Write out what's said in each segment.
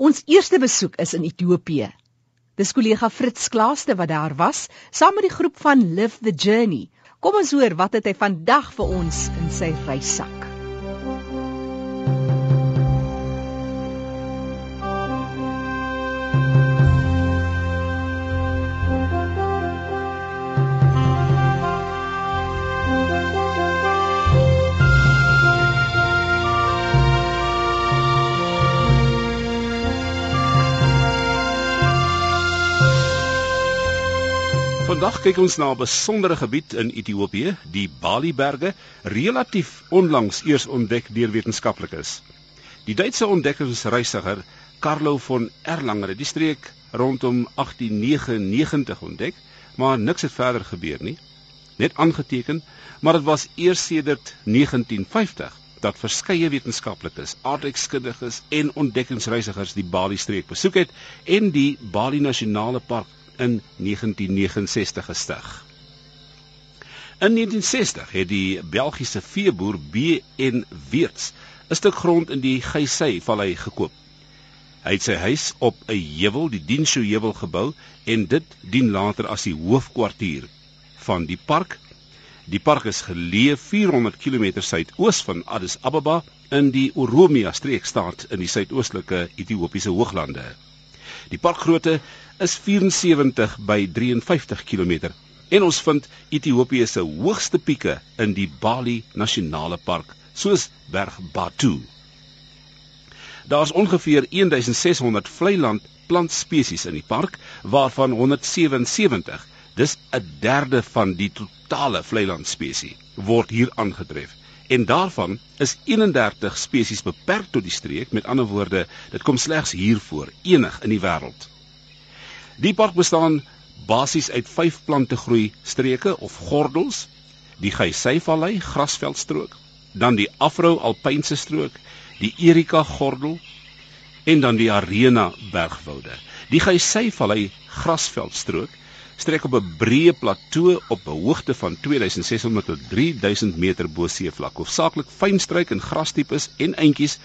Ons eerste besoek is in Ethiopië. Dis kollega Fritz Klaaste wat daar was, saam met die groep van Live the Journey. Kom ons hoor wat het hy vandag vir ons in sy reissak. Vandag kyk ons na 'n besondere gebied in Ethiopië, die Bali-berge, relatief onlangs eers ontdek deur wetenskaplikes. Die Duitse ontdekkingsreisiger Carlo von Erlanger het die streek rondom 1899 ontdek, maar niks het verder gebeur nie. Net aangeteken, maar dit was eers sedert 1950 dat verskeie wetenskaplikes, aardrykskundiges en ontdekkingsreisigers die Bali-streek besoek het en die Bali Nasionale Park in 1969 gestig. In 1960 het die Belgiese veeboer B.N. Weerts 'n stuk grond in die Geysey Vallei gekoop. Hy het sy huis op 'n heuwel, die Dinsho heuwel gebou en dit dien later as die hoofkwartier van die park. Die park is geleë 400 km suidoos van Addis Ababa in die Oromia streekstaat in die suidoostelike Ethiopiese hooglande. Die parkgrootte is 74 by 53 km en ons vind Ethiopië se hoogste pieke in die Bali Nasionale Park, soos Berg Batu. Daar's ongeveer 1600 vlei-land plantspesies in die park, waarvan 177, dis 'n derde van die totale vlei-land spesies, word hier aangetref. En daarvan is 31 spesies beperk tot die streek, met ander woorde, dit kom slegs hier voor, enig in die wêreld. Die park bestaan basies uit 5 plantegroei streke of gordels: die Geysey-vallei grasveldstrook, dan die Afro-alpynse strook, die Erika gordel en dan die Arena bergwoude. Die Geysey-vallei grasveldstrook strek op 'n breë plato op 'n hoogte van 2600 tot 3000 meter bo seevlak, hoofsaaklik fynstruik en grastipes en eentjies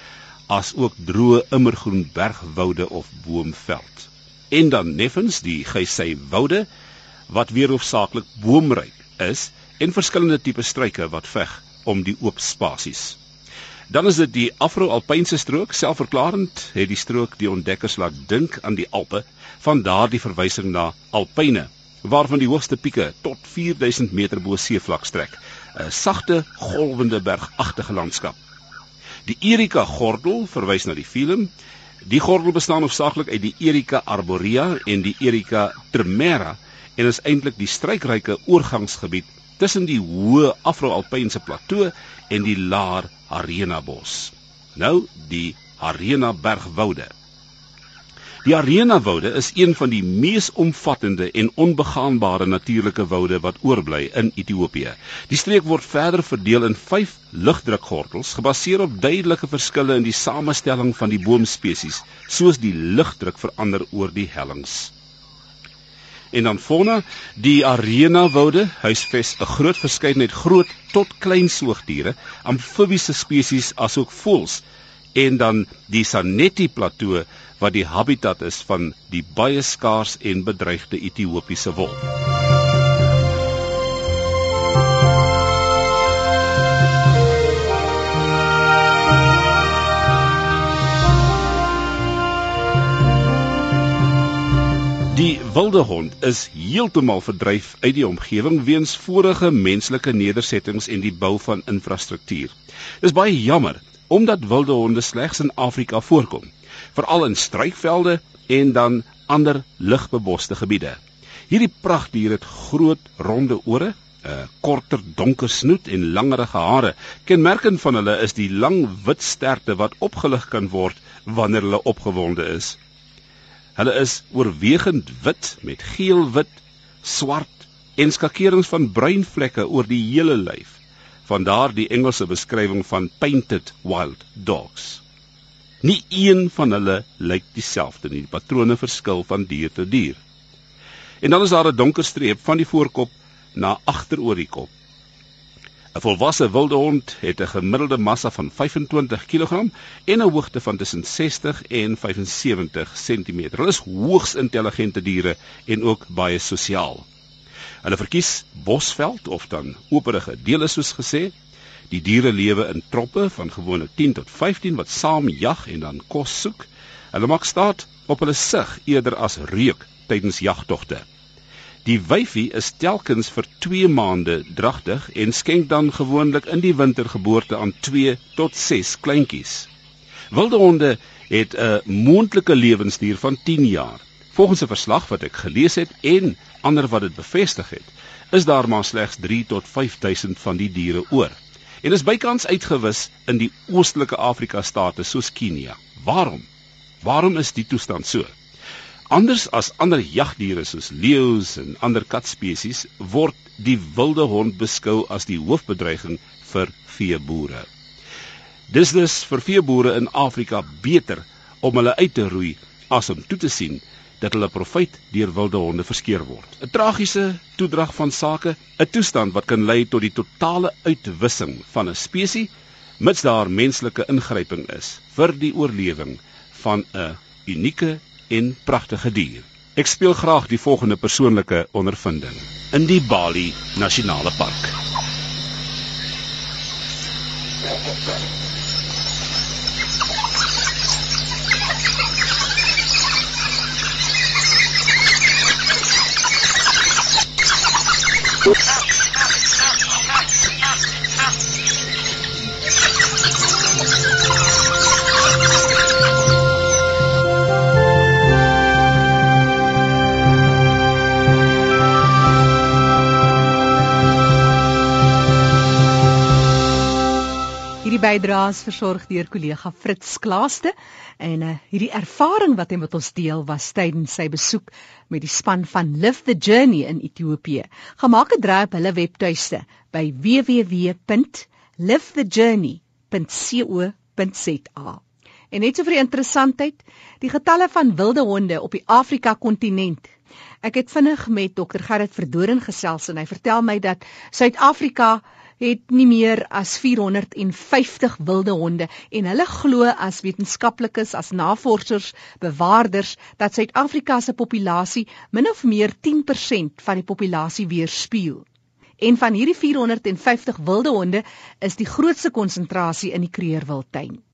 as ook droë immergroen bergwoude of boomveld en dan neffens die Geysey woude wat weer hoofsaaklik boomryk is en verskillende tipe struike wat veg om die oop spasies. Dan is dit die Afro-Alpynse strook, selfverklarend het die strook die ontdekkers laat dink aan die Alpe, van daardie verwysing na alpyne, waarvan die hoogste pieke tot 4000 meter bo seevlak strek, 'n sagte, golwende bergagtige landskap. Die Erika gordel verwys na die film Die gordel bestaan hoofsaaklik uit die Erica arborea en die Erica tremera en is eintlik die strykryke oorgangsgebied tussen die hoë Afro-Alpynse plato en die laer Arena bos. Nou die Arena bergwoude. Die Arena woude is een van die mees omvattende en onbegaanbare natuurlike woude wat oorbly in Ethiopië. Die streek word verder verdeel in 5 lugdrukgordels gebaseer op duidelike verskille in die samestelling van die boomspesies, soos die lugdruk verander oor die hellings. En dan fauna, die Arena woude huisves 'n groot verskeidenheid groot tot klein soogdiere, amfibiese spesies asook voëls en dan die Sanetti plateau wat die habitat is van die baie skaars en bedreigde Ethiopiese wolf. Die wilde hond is heeltemal verdryf uit die omgewing weens vorige menslike nedersettings en die bou van infrastruktuur. Dis baie jammer omdat wilde honde slegs in Afrika voorkom veral in struikvelde en dan ander ligbeboste gebiede. Hierdie pragtdier het groot ronde ore, 'n korter donker snoet en langerige hare. Kenmerkend van hulle is die lang wit sterte wat opgelig kan word wanneer hulle opgewonde is. Hulle is oorwegend wit met geel-wit, swart en skakerings van bruin vlekke oor die hele lyf. Vandaar die Engelse beskrywing van painted wild dogs. Nie een van hulle lyk dieselfde nie. Die patrone verskil van dier tot dier. En dan is daar 'n donker streep van die voorkop na agter oor die kop. 'n Volwasse wilde hond het 'n gemiddelde massa van 25 kg en 'n hoogte van tussen 60 en 75 cm. Hulle is hoogs intelligente diere en ook baie sosiaal. Hulle verkies bosveld of dan operige dele soos gesê. Die diere lewe in troppe van gewone 10 tot 15 wat saam jag en dan kos soek. Hulle maak staat op hulle sig eerder as reuk tydens jagtogte. Die wyfie is telkens vir 2 maande dragtig en skenk dan gewoonlik in die winter geboorte aan 2 tot 6 kleintjies. Wilde honde het 'n moontlike lewensduur van 10 jaar. Volgens 'n verslag wat ek gelees het en ander wat dit bevestig het, is daar maar slegs 3 tot 5000 van die diere oor. En is bykans uitgewis in die oostelike Afrika state soos Kenia. Waarom? Waarom is die toestand so? Anders as ander jagdiere soos leeu's en ander katspesies word die wilde hond beskou as die hoofbedreiging vir veeboere. Dis dus vir veeboere in Afrika beter om hulle uit te roei as om toe te sien dat hulle profit deur wilde honde verskeer word. 'n Tragiese toedrag van sake, 'n toestand wat kan lei tot die totale uitwissing van 'n spesies mits daar menslike ingryping is vir die oorlewing van 'n unieke en pragtige dier. Ek speel graag die volgende persoonlike ondervinding in die Bali Nasionale Park. Oops. Bydraes versorg deur kollega Fritz Klaaste en uh, hierdie ervaring wat hy met ons deel was tydens sy besoek met die span van Live the Journey in Ethiopië. Gemaak 'n draai op hulle webtuiste by www.livethejourney.co.za. En net so vir die interessantheid, die getalle van wilde honde op die Afrika kontinent. Ek het vinnig met Dr Gerrit Verdoren gesels en hy vertel my dat Suid-Afrika het nie meer as 450 wilde honde en hulle glo as wetenskaplikes as navorsers bewaarders dat Suid-Afrika se populasie min of meer 10% van die populasie weerspieël. En van hierdie 450 wilde honde is die grootste konsentrasie in die Kreerwiltuin.